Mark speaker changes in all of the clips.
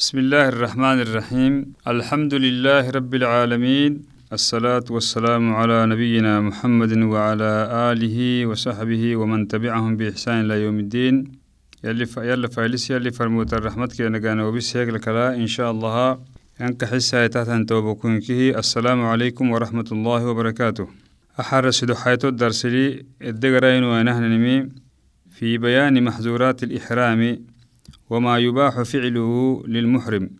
Speaker 1: بسم الله الرحمن الرحيم الحمد لله رب العالمين الصلاة والسلام على نبينا محمد وعلى آله وصحبه ومن تبعهم بإحسان إلى يوم الدين يلي ف... يلي فايلس يلي فرموت الرحمة كي نجانا وبس هيك لكلا إن شاء الله ينك حسها تاتن توبكونكه السلام عليكم ورحمة الله وبركاته أحرس حياتو الدرسلي الدقرين ونحن نمي في بيان محظورات الإحرام وما يباح فعله للمحرم.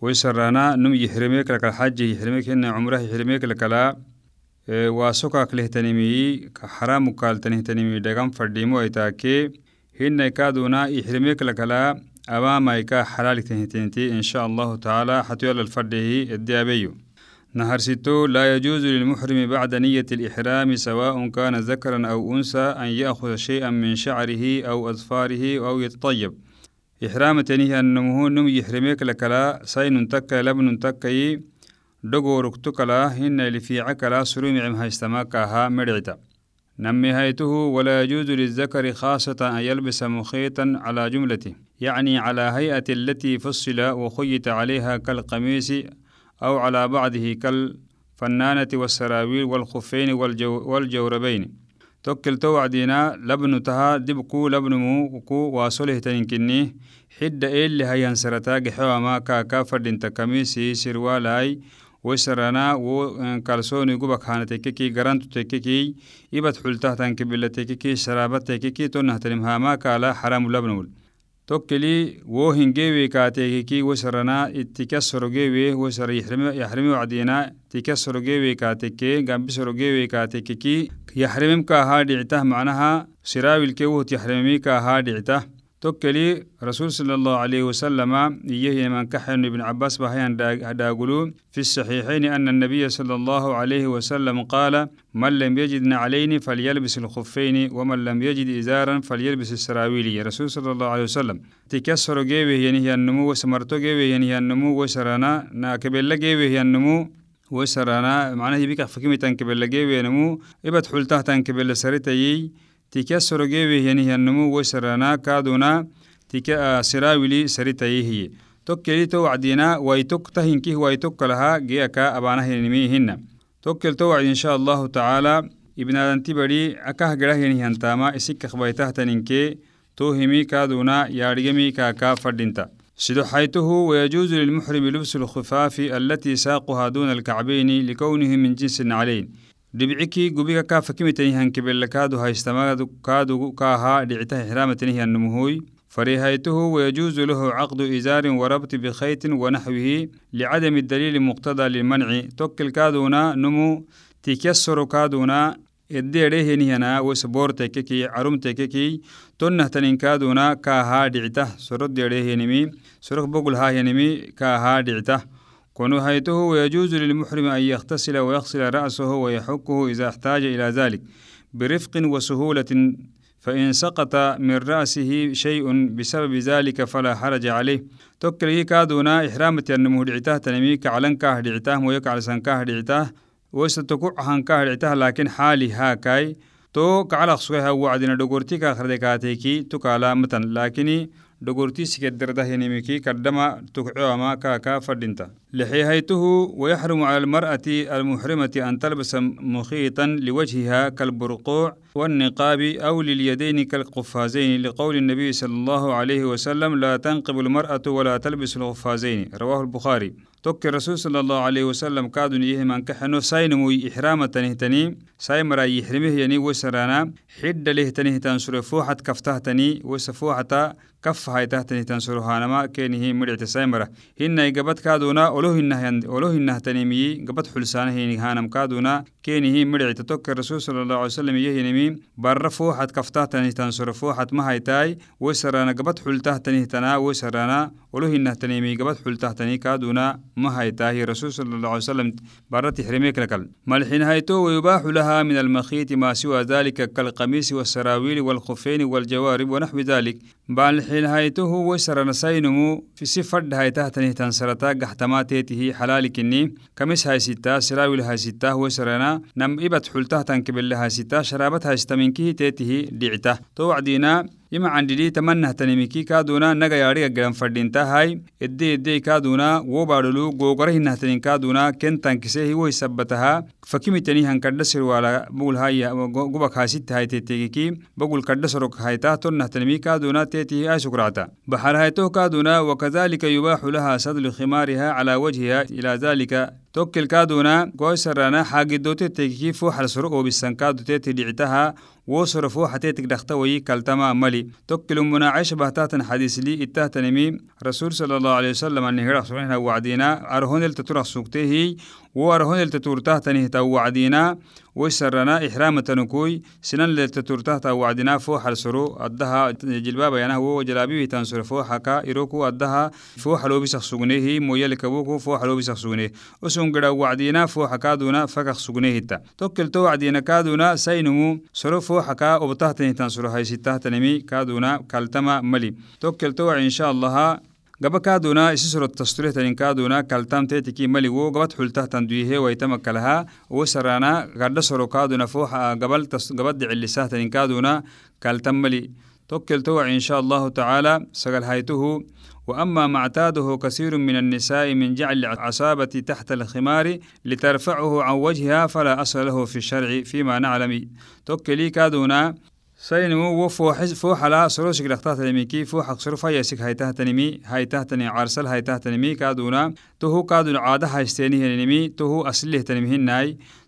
Speaker 1: ويسرانا نم يحرمك لك الحج يحرمك إن عمره يحرمك لك لا. واسوكاك له تنمي حرام قال تنه تنمي فرديمو ايتاكي هن كادونا يحرمك لك لا. أمام إيكا حلال تنهتنتي إن شاء الله تعالى. حتى الفرده الديابيو. نهر ستو لا يجوز للمحرم بعد نية الإحرام سواء كان ذكرا أو أنثى أن يأخذ شيئا من شعره أو أظفاره أو يتطيب. إحرام تنيه أنمه نم يحرمك لكلا سين تكا لبن تكي دغو ركتكلا هن لفي عكلا سروم عمها استماكها مرعتا نمي هيته ولا يجوز للذكر خاصة أن يلبس مخيطا على جملته يعني على هيئة التي فصل وخيط عليها كالقميص أو على بعضه كالفنانة والسراويل والخفين والجو والجوربين. دبكو لبن مو كو واصله تنكني حد إيه هي انسرتا جحوا ما كاكا فردين تكميسي سروالاي وسرنا و كالسوني جوبا كانت تككي جرانتو تككي يبت حلته تنكبل تككي شرابت تككي تنه تنمها ما كالا حرام لبنول tokkeli wo hingewe kaatekeki wosarana itikasorogewe wosara yaxrimi wacdina tikasorogewe kaateke gambisorogewe kaatekeki yaxrimim kaahaa dhicitah macnaha siraawilke wohut yaxrimimi kaahaa dhicitah tokkeli رسول صلى الله عليه وسلم إيه من كحن ابن عباس بهيان هداقلو في الصحيحين أن النبي صلى الله عليه وسلم قال من لم يجد نعلين فليلبس الخفين ومن لم يجد إزارا فليلبس السراويل. رسول صلى الله عليه وسلم تكسر جيبه ينهي النمو وسمرتو جيبه ينهي النمو وسرنا ناكبل جيبه النمو وسرنا معناه بك فكمي تنكبل جيبه نمو إبت حلته تنكبل سرتي تكسر جيبه ينهي النمو وسرنا كادونا تك سراولي سريتيه توكلي تو وعدينا ويتك تهنكيه ويتك لها جيك أبانه نميهن توكل تو وعد إن شاء الله تعالى ابن أنتي بدي أكاه جره ينهي أنتاما إسك خبيته تنينكي توهمي كادونا يارجمي كاكا فردينتا. سدو حيته ويجوز للمحرم لبس الخفاف التي ساقها دون الكعبين لكونه من جنس علين dhibcikii gubiga kaa fakimitayihan kibelakaadu haystamaadu kaadu kaahaa dhicita xiraamatanihi annumuhuy فريهيته ويجوز له عقد إزار وربط بخيط ونحوه لعدم الدليل مقتضى للمنع توكل كادونا نمو تكسر كادونا إديره نهنا وسبور تككي عروم تككي تنه تنين كادونا كاها دعته سرد ديره نمي سرق بقول ها نمي كاها دعته كونو هيته ويجوز للمحرم أن يغتسل ويغسل رأسه ويحكه إذا احتاج إلى ذلك برفق وسهولة فإن سقط من رأسه شيء بسبب ذلك فلا حرج عليه. توكل كادونا إحرامة النمو دعتاه تنمي كعلن كاه دعتاه مويك على سن كاه دعتاه وستكوع هن كاه لكن حالي هاكاي تو كعلى خسوها وعدنا دغورتي كاخردكاتيكي تكالا متن لكني دغورتي سكدرده ينميكي كدما تكعوما كاكا فردنتا لحيهيته ويحرم على المرأة المحرمة أن تلبس مخيطا لوجهها كالبرقوع والنقاب أو لليدين كالقفازين لقول النبي صلى الله عليه وسلم لا تنقب المرأة ولا تلبس القفازين رواه البخاري توك الرسول صلى الله عليه وسلم كادون إيه من كحنو ساينمو إحرامة تنهتني سايمرا يحرمه يعني وسرانا حد له تنهتن سرفوحة كفته تني وسفوحة هانم كادونا. كينه مرعت توك الرسول صلى الله عليه وسلم يهنمي بر فوحة كفته تنه تنسر فوحة ما هاي تاي وسرانا قبت حلته تنه تنا وسرانا أولوه إنه تنمي قبت حلته تني كادونا ما هاي تاي رسول صلى الله عليه وسلم برت حرميك لكل. ملحين هايتو ويباح لها من المخيط ما سوى ذلك كالقميص والسراويل والخفين والجوارب ونحو ذلك. بالحين هايته وسرنا سينمو في سفر هاي تحتني تنسرتا قحتماتيته حلالك إني كمس هاي ستا سراويل هاي ستا وسرنا نم إبت حلته تنكبل هاي ستا شرابت هاي ستمنكه تيته دعته توعدينا ima candhidhi tamanahtanimiki kaaduna naga yaadhiga gelan fadhintahay edde eddey kaaduna wobaadholu googora hinahtanin kaaduna kentankise hiwo hisabataha fakimitani hankadha sirwala bugulhaya gubak haasitahaytetegiki bagul kadha sorok haytah tonnahtanimi kaaduna teetihi ay sukracta baxalhaytoh kaaduna wakadhalika yubaaxu laha sadlu khimaariha cala wajhiha ila dhalika tokkel kaaduna goysarana xaagidotetekiki fooxal soro oobisan kaaduteti dhicitaha wo soro fooxatetik dhakta wayi kaltama mali tokkelu munaacisha bahtatan xadiisli ittahtanimi rasuul sala allahu alayhi wasalam anihiraq sugnahna wacdiina arhonelta turaq sugtehi wo arhonelta turtahtanihta wacdiina ويسرنا إحرام تنكوي سنن لتتورتا وعدنا فو حلسرو أدها جلبابا ينا هو جلابي تنسر فو حكا إروكو أدها فو حلو بسخ سغنيه مويا لكبوكو فو حلو بسخ سغنيه وسون قدا وعدنا فو حكا دونا فكخ سغنيه تا توكل تو وعدنا كادونا سينمو سرو فو حكا وبتهتني تنسر هاي ستهتنمي كادونا كالتما ملي توكل تو إن شاء الله gaba kaaduna isisoro tasturehtanin kaaduna kaltamtetiki maligo gabat xultahtan duyihe waitamakallaha wosarana gadha soro kaaduna foxa gabal gabad dicilisahtanin kaaduna kaltam mali tokkeltowa in sha allahu tacaala sagal haytuhu وأما ما اعتاده كثير من النساء من جعل العصابة تحت الخمار لترفعه عن وجهها فلا أصل له في الشرع فيما نعلم توكلي كادونا سينمو وفوحز فوحلا سروسك لختاتنميكي فوحق سرفا يسك هايتهتنمي هايتهتني عرسل هايتهتنمي كادونا تهو كادون عادة هايستيني هنمي تهو أسله تنمهناي تو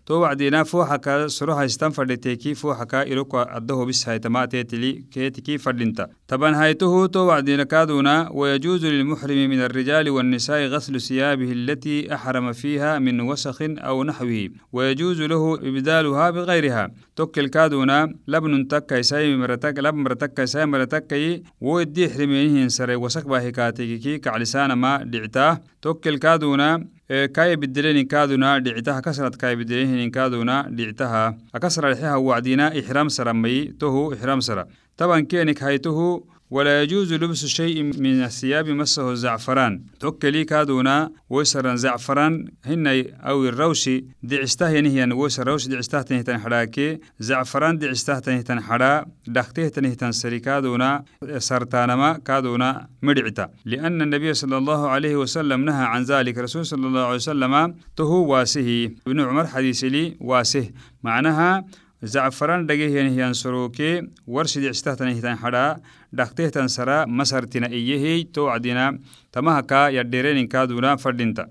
Speaker 1: فوحكا سروها يستن فردتيكي فوحكا إلوكو أدهو بس هايتما تيتلي كيتكي فردنتا طبعا هايته تو وعدينا كادونا ويجوز للمحرم من الرجال والنساء غسل ثيابه التي أحرم فيها من وسخ أو نحوه۔ ويجوز له إبدالها بغيرها توكل كادونا لبن تكا يساي مرتك لب مرتك يساي مرتك ويدي حرمينهن سري وسك باهكاتيكي كعلسان ما دعتاه توكل كادونا kaya bideleni kaaduna dhicitaha kasrad kaya bidelehinin kaaduna dhicitaha. Akasra lexeha wacdina ixram sara mayi tohu ixram sara. Taban kenik haytuhu ولا يجوز لبس شيء من الثياب مسه زعفران. توكلي كادونا ويسرن زعفران هن أو الروشي دعسته نهيا ويسر روش دعسته تنهتن حراكي زعفران دعسته تنهتن حرا دخته تنهتن سريكادونا سرطانما كادونا مدعتا. لأن النبي صلى الله عليه وسلم نهى عن ذلك. رسول صلى الله عليه وسلم تهو واسه. ابن عمر حديث لي واسه. معناها زعفران دقيه هيان سروكي ورشد استهتن هتان حدا دقتهتن سرا مسرتنا إيهي توعدنا تمهكا يديرين كادونا فردنتا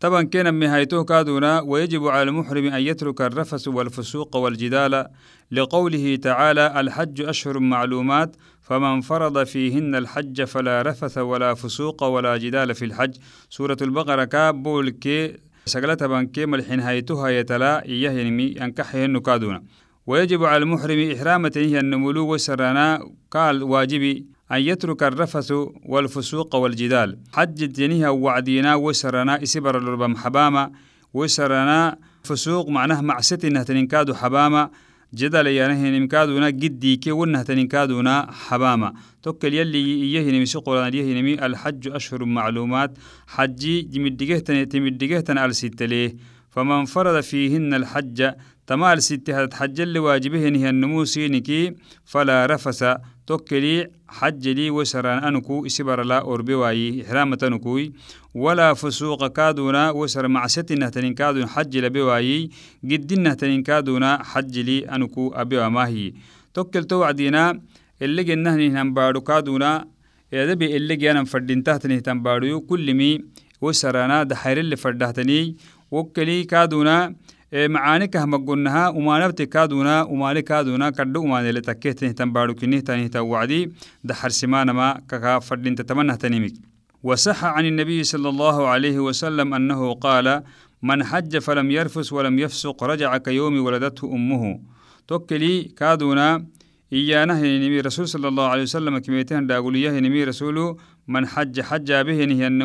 Speaker 1: طبعا كان مهايته كادونا ويجب على المحرم أن يترك الرفس والفسوق والجدال لقوله تعالى الحج أشهر معلومات فمن فرض فيهن الحج فلا رفث ولا فسوق ولا جدال في الحج. سورة البقرة كابول كي سقلتها بانكي ملحين هايتها يتلا إياه ينمي أنكحهن كادونا. ويجب على المحرم إحرامة هي النملو وسرانا قال واجبي أن يترك الرفث والفسوق والجدال. حج جنيها وعدينا وسرانا إسبر الربم حباما. وسرانا فسوق معناه معستنا تنكادو حباما. جدل يانه نمكادونا جدي كي ونه تنكادونا حباما. توكل يلي إيه نمي سقولا يه نمي الحج أشهر معلومات. حجي جمدقه تمدقه تنال ستليه فمن فرض فيهن الحج تمال ستة حج اللي واجبه هي النمو سينكي فلا رفس توكلي حج لي وسران أنكو إسبر لا أربي واي إحرامة أنكوي ولا فسوق كادونا وسر معسة نهتنين كادون حج لبواي قد نهتنين كادونا حج لي أنكو أبي وماهي. توكل توعدينا اللي جنه نهن بارو كادونا يدبي اللي جانا فردين تحت نهتن بارو. كل مي وسرانا دحير اللي فردهتني. وكلي كادونا معاني كهم قلناها وما نبتي كادونا وما كادونا كدو وما اللي تكيت تنبارو كنيه تاني توعدي دحر سمانا ما كاكا فردين تتمنى تنميك. وصح عن النبي صلى الله عليه وسلم أنه قال من حج فلم يرفس ولم يفسق رجع كيوم ولدته أمه. توكلي كادونا إيانا نبي رسول صلى الله عليه وسلم كميتين داقوليه نبي رسول من حج حج به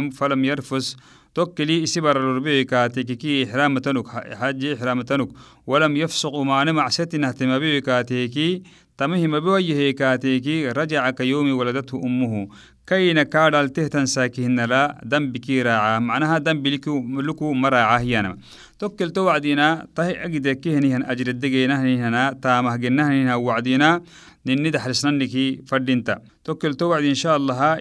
Speaker 1: فلم يرفس. توكلي إسبر الربيع كاتيكي إحرام تنك حج إحرام تنك ولم يفسق ما نمع ستنا تمبيع كاتيكي تمه مبويه كاتيكي رجع كيوم ولدته أمه كين كادال تهتن ساكهن لا دم بكي راعة معناها دم بلكو ملكو مراعة هيانا توكل توعدينا طهي أجد كهنهن أجر الدقينا هنا تامه جنهن وعدينا ninni daxrisnanniki fadhinta tokkelto wacdi insha allaha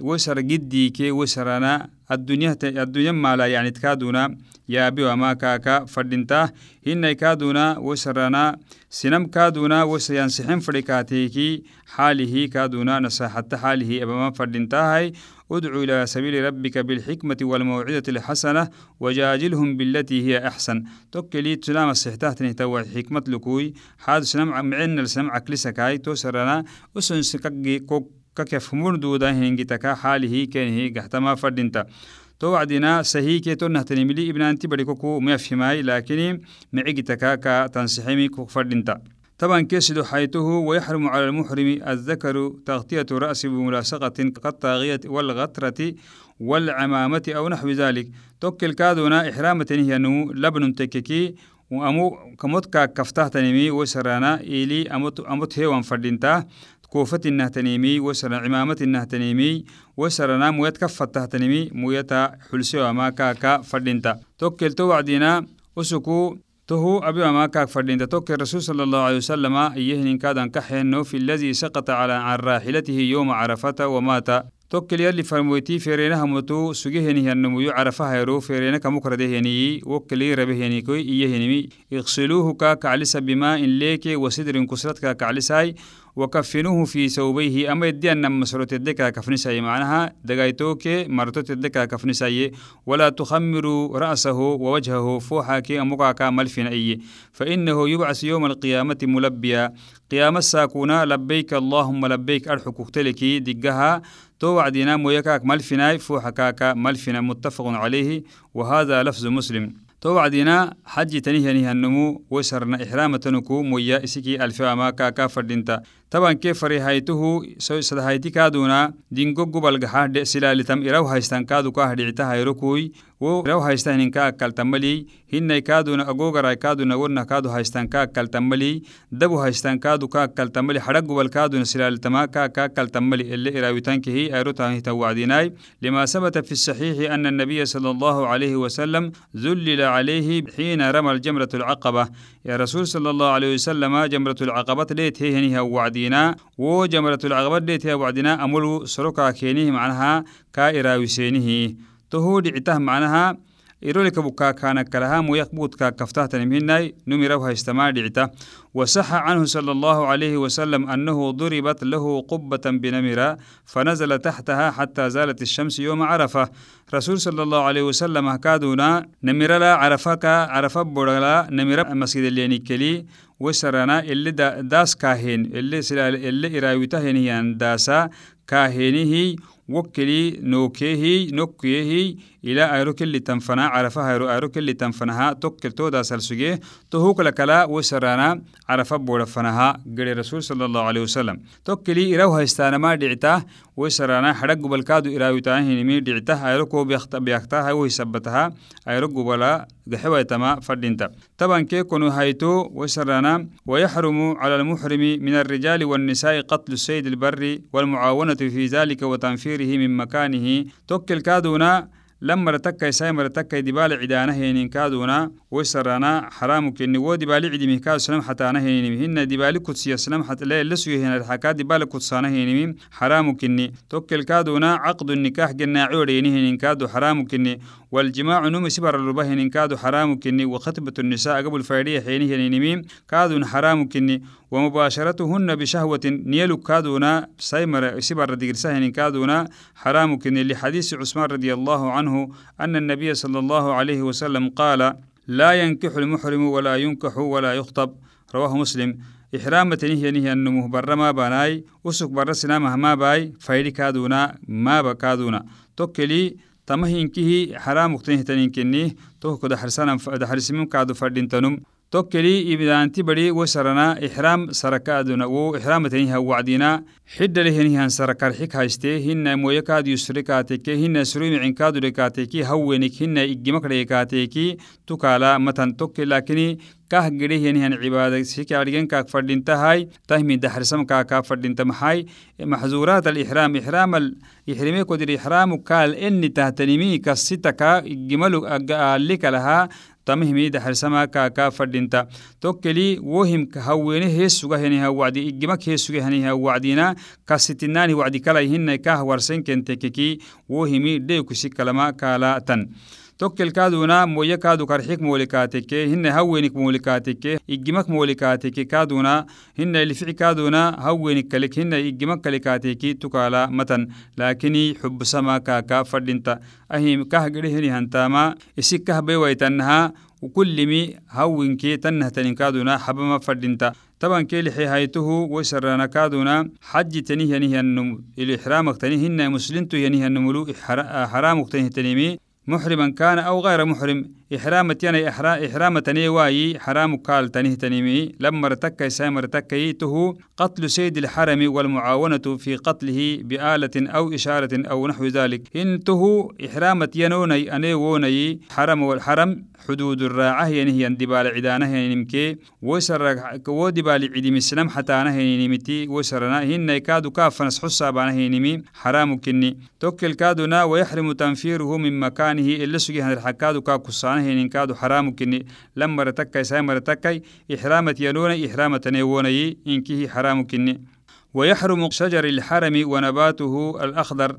Speaker 1: وسر جدي كي وسرنا. الدنيا ت... الدنيا مالا يعني تكادونا. يا أبي وما كاكا فردنتا. إن كادونا وسرنا. سنم كادونا وسيان سحن فريكاتيكي حاله كادونا نسا حتى حاله أبا ما فردنتا هاي. ادعو إلى سبيل ربك بالحكمة والموعدة الحسنة وجاجلهم بالتي هي أحسن. تكلي تسلام السحتاه تنهتوى حكمة لكوي. حاد سنم عمعين عكلي سكاي توسرنا. وسنسكك سكاكي كوك ككف مردودا هنجتكا حاله هي قحتما فردنتا تو وعدنا سهيكي تو نهتنملي ابن انتي بريكوكو ميفهماي لكن معيقتكا كا تنسحيمي كوك فردنتا طبعا كسد حيته ويحرم على المحرم الذكر تغطية رأسه بملاصقة كالطاغية والغترة والعمامة أو نحو ذلك. توكل كادونا إحرامة هي نو لبن تككي وأمو كموت كفتاه تنمي وسرانا إلي أموت أموت هيوان فردينتا. كوفة النهتنيمي وسر عمامة النهتنيمي وسرنا مويت كفت تهتنيمي مويتا حلسي وما كاكا فردينتا. توكل توعدنا أسكو تهو أبي ما كاك فردين توك الرسول صلى الله عليه وسلم إيهن كادن كحين في الذي سقط على عن راحلته يوم عرفة ومات. توكل يلي فرمويتي فيرينها متو سجهني هنمو يعرفها يرو فيرينا كمكرده هني وكلي ربه هني كوي إيهنمي يغسلوه كاك علس بماء ليك وسدر كسرت كاك علساي وكفنوه في ثوبيه. أما يدي أن مسروت الدكا كفنساي. معناها دقايتوك مرتوت الدكا كفنساي. ولا تخمروا رأسه ووجهه فوحاك أمقاك ملفن أي فإنه يبعث يوم القيامة ملبيا. قيام الساكونا لبيك اللهم لبيك أرحك. تلكي دقها. تو وعدنا مويكاك ملفناي. فوحكاك ملفنا متفق عليه. وهذا لفظ مسلم. تو وعدنا حج تنيه النمو. وسرنا إحرام تنكو مويا إسكي ألفا ما كاكا قبل غحا سلالتم إراو هايستان كادو كاه دعيتا هيروكوي wo raw haystan ka kaltamali hinnay kaaduna agogaray kaaduna wonna kaadu haystan ka kaltamali dabu haystan kaadu ka kaltamali hada gubal kaaduna silalitama ka ka kaltamali اللي إراويتانكه أيروتان توعديناي لما ثبت في الصحيح أن النبي صلى الله عليه وسلم ذلل عليه حين رمى الجمرة العقبة يا رسول صلى الله عليه وسلم جمرة العقبة ليت وعدينا وجمرة العقبة ليت هي وعدينا أملو سرقا كينيه معناها كا إراويسينه تهود عته معناها إيرولك بكا كان كلها ميقبوت كا كفتاة مناي نمره استماع دعته وصح عنه صلى الله عليه وسلم أنه ضربت له قبة بنمرة فنزل تحتها حتى زالت الشمس يوم عرفة. رسول صلى الله عليه وسلم كادونا نمرة لا عرفك عرفة بولا نمرة مسجد اللي كلي وسرنا اللي دا داس كاهن اللي سلال اللي إراويته هي داسا كاهنه وكلي نوكيهي نوكيهي توكل تو دا سلسجيه تهوك لكلا وسرانا عرف بورفنها قال الرسول صلى الله عليه وسلم. توكلي إراوها استانما دعته وسرانا حرق بالكادو إراويتاه هنمي دعته أيروكو بيخت بيختها ويثبتها أيروكو بلا دحوة تما فردينتا. طبعا كي كونو هايتو وسرانا ويحرم على المحرم من الرجال والنساء قتل السيد البري والمعاونة في ذلك وتنفيره من مكانه. توكل كادونا لما رتكا ساي مرتكا دبال عدانه هينين كادونا وسرانا حرام كني دبال عدي مهكا سلام حتى أنا هينين هن دبال كتسيا سلام حتى لا لسو هنا الحكا دبال كتسانا هينين حرام كني توكل كادونا عقد النكاح جنا عورين هينين كادو حرام كني والجماع نوم سبر الربا هينين كادو حرام كني وخطبة النساء قبل فردية حين هينين كادو حرام كني ومباشرتهن بشهوة نيلو كادونا سيمر سبر ديرسا هينين كادونا حرام كني لحديث عثمان رضي الله عنه أن النبي صلى الله عليه وسلم قال لا ينكح المحرم ولا ينكح ولا يخطب رواه مسلم. إحرامة نهي نهي النمو برا ما باناي أسك برا سنامه ما باي فايدي كادونا ما بكادونا توكلي تمهينكه حرام مقتنه تنينكنيه توكو دحرسانا دحرسمين كادو فردين تنم. توكلي إبدانتي بدي وسرنا إحرام سركادنا و إحرام تنيها وعدنا حد له هنيها سركار حك هايستي. هن مويكاد يسركاتك هن سروي معن كادو ركاتك هونك هن إجمك ركاتك تكالا متن توكل لكني كاه جري هني هن عبادة. سيك عرجن كاك فردين تهاي. تهمي دحرسم كاك كاك فردين تمحاي. محظورات الإحرام. إحرام الإحرامي قدر إحرام كال إني تهتنمي كستك جمل لك لها. tamihimi daharsama kaka fadhinta tokkeli wo himka hawene heesugaheniha wadi igimak heesugaheniha wacdina kasitinaani wacdi kalaihinai kahwarsenkentekeki wo himi dheykusi kalama kaala tan. Tokkel kaaduna moye kaadu karxik moolikaateke hina hawenik moolikaateke igimak moolikaateke kaaduna hina ilfici kaaduna hawenik kalik hina igimak kalikaateki tukala matan laakini xubsama kaaka fadhinta ahim kah gede hini hantama isik kah bewaitannaha kullimi hawinke tannahtanin kaaduna habama fadhinta طبعا كيلي حيهايته وسرنا كادونا حج تنيه ينيه النم الإحرام تنيه هن مسلمتو ينيه النملو حرام تنيه تنيمي محرما كان أو غير محرم. إحرام تيانا إحرام تني واي حرام قال تنيه تنيمي. لما ارتكى سامر تكيته قتل سيد الحرم والمعاونة في قتله بآلة أو إشارة أو نحو ذلك. إنته إحرام تيانوني أني ووني حرم والحرم حدود الراعة يعني هي دبال عدانة يعني نمكي. وسر ودبال عدي مسلم حتى أنا هي نمتي. وسرنا هن كادو كاف نسحسا بانه نمي. حرام كني توكل كادونا ويحرم تنفيره من مكانه إلا سجي هن الحكادو كاكسانه. هي كادو حرام كني لما رتكي سامر تكي إحرامة يلون إحرامة نيوني إنكيه حرام كني ويحرم شجر الحرم ونباته الأخضر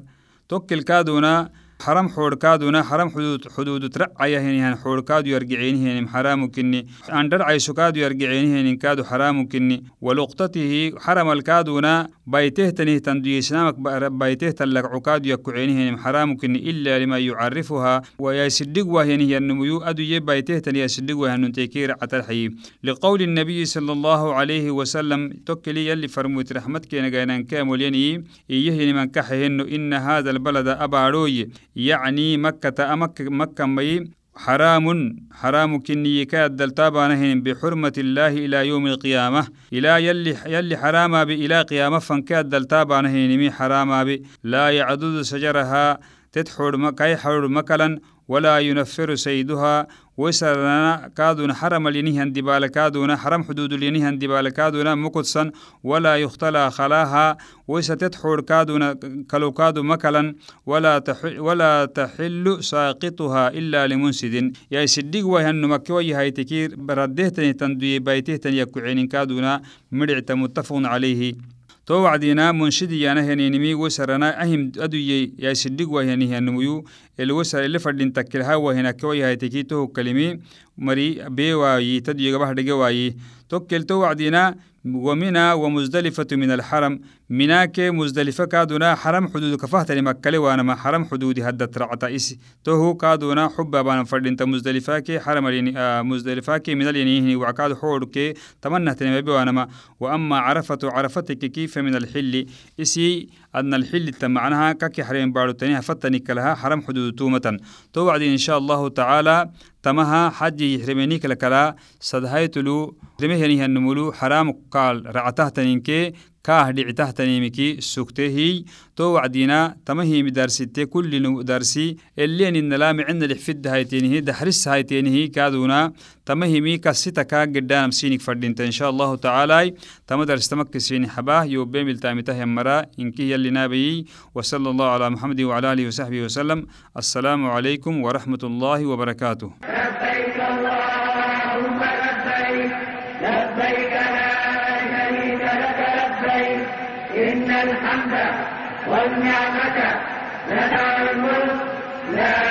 Speaker 1: توكل كادونا حرم حوركادونا حرم حدود حدود ترعيا هن حوركادو يرجعين هن حرام كني عندر عيسكادو يرجعين هن كادو حرام كني ولقطته حرم الكادونا بيته تنه تندي سنامك بيته تلك عكادو يكعين هن حرام كني إلا لما يعرفها. ويسدق وهن هي النميو أدو يبيته تني يسدق وهن تكير عترحي. لقول النبي صلى الله عليه وسلم تكلي يلي فرموت رحمتك نجانا كامل يني إيه من كحهن إن هذا البلد أباروي يعني مكة أمك مكة مي. حرام حرام كني كاد دلتابانهن بحرمة الله إلى يوم القيامة. إلى يلي يلي حرام بإلى قيامة فنكاد دلتابانهن مي حرام بي. لا يعدد شجرها تدحر مكاي حر مكلا. ولا ينفر سيدها وسرنا كادون حرم لينيهن دبال كادون حرم حدود لينيهن دبال كادون مقدسا ولا يختلى خلاها وستتحور كادون كلو كادو مكلا ولا تحل ولا تحل ساقطها إلا لمنسد. يا سدق وهن مكوي هاي تكير بردهتني تندوي بيتهتني يكوعين كادون مرعت متفق عليه. to wacdiinaa moonshidiyaana ahim aduyey yaasidhigwa heni henumuyu elwasar ele fadhinta kilhawa henakewayahayteki tohu mari bewaayi taduyegabah dhegewaayi tokkel to wacdiinaa ومنا ومزدلفة من الحرم. مناك مزدلفة كادونا حرم حدود كفهت لمكة وأنا ما حرم حدود هدت رعتا إس. توهو كادونا حبا بان فردين مزدلفة كي حرم آه مزدلفة كي من الينيه وعكاد حور كي تمنى تنمي وأنا ما. وأما عرفة عرفتك كيف من الحل؟ إسي أن الحل تمعناها كاكي حرم بارو تنيها فتنك لها حرم حدود تومة. توعد إن شاء الله تعالى تمها حج يحرمنيك لكلا صدهايتلو رمهني هنمولو حرام قال رعته تنينكي كاه دعته تنيمكي سكته تو وعدينا تمهي مدرسته كل درسي اللي إن لا معنا لحفد هايتينه دحرس هايتينه كادونا. تمهي مي كسيتا كا قدام سينك فردينت. إن شاء الله تعالى تم درس تمك سيني حباه يوبي ملتامته يمرا انكي يلي نابي
Speaker 2: والنعمة لك الملك لا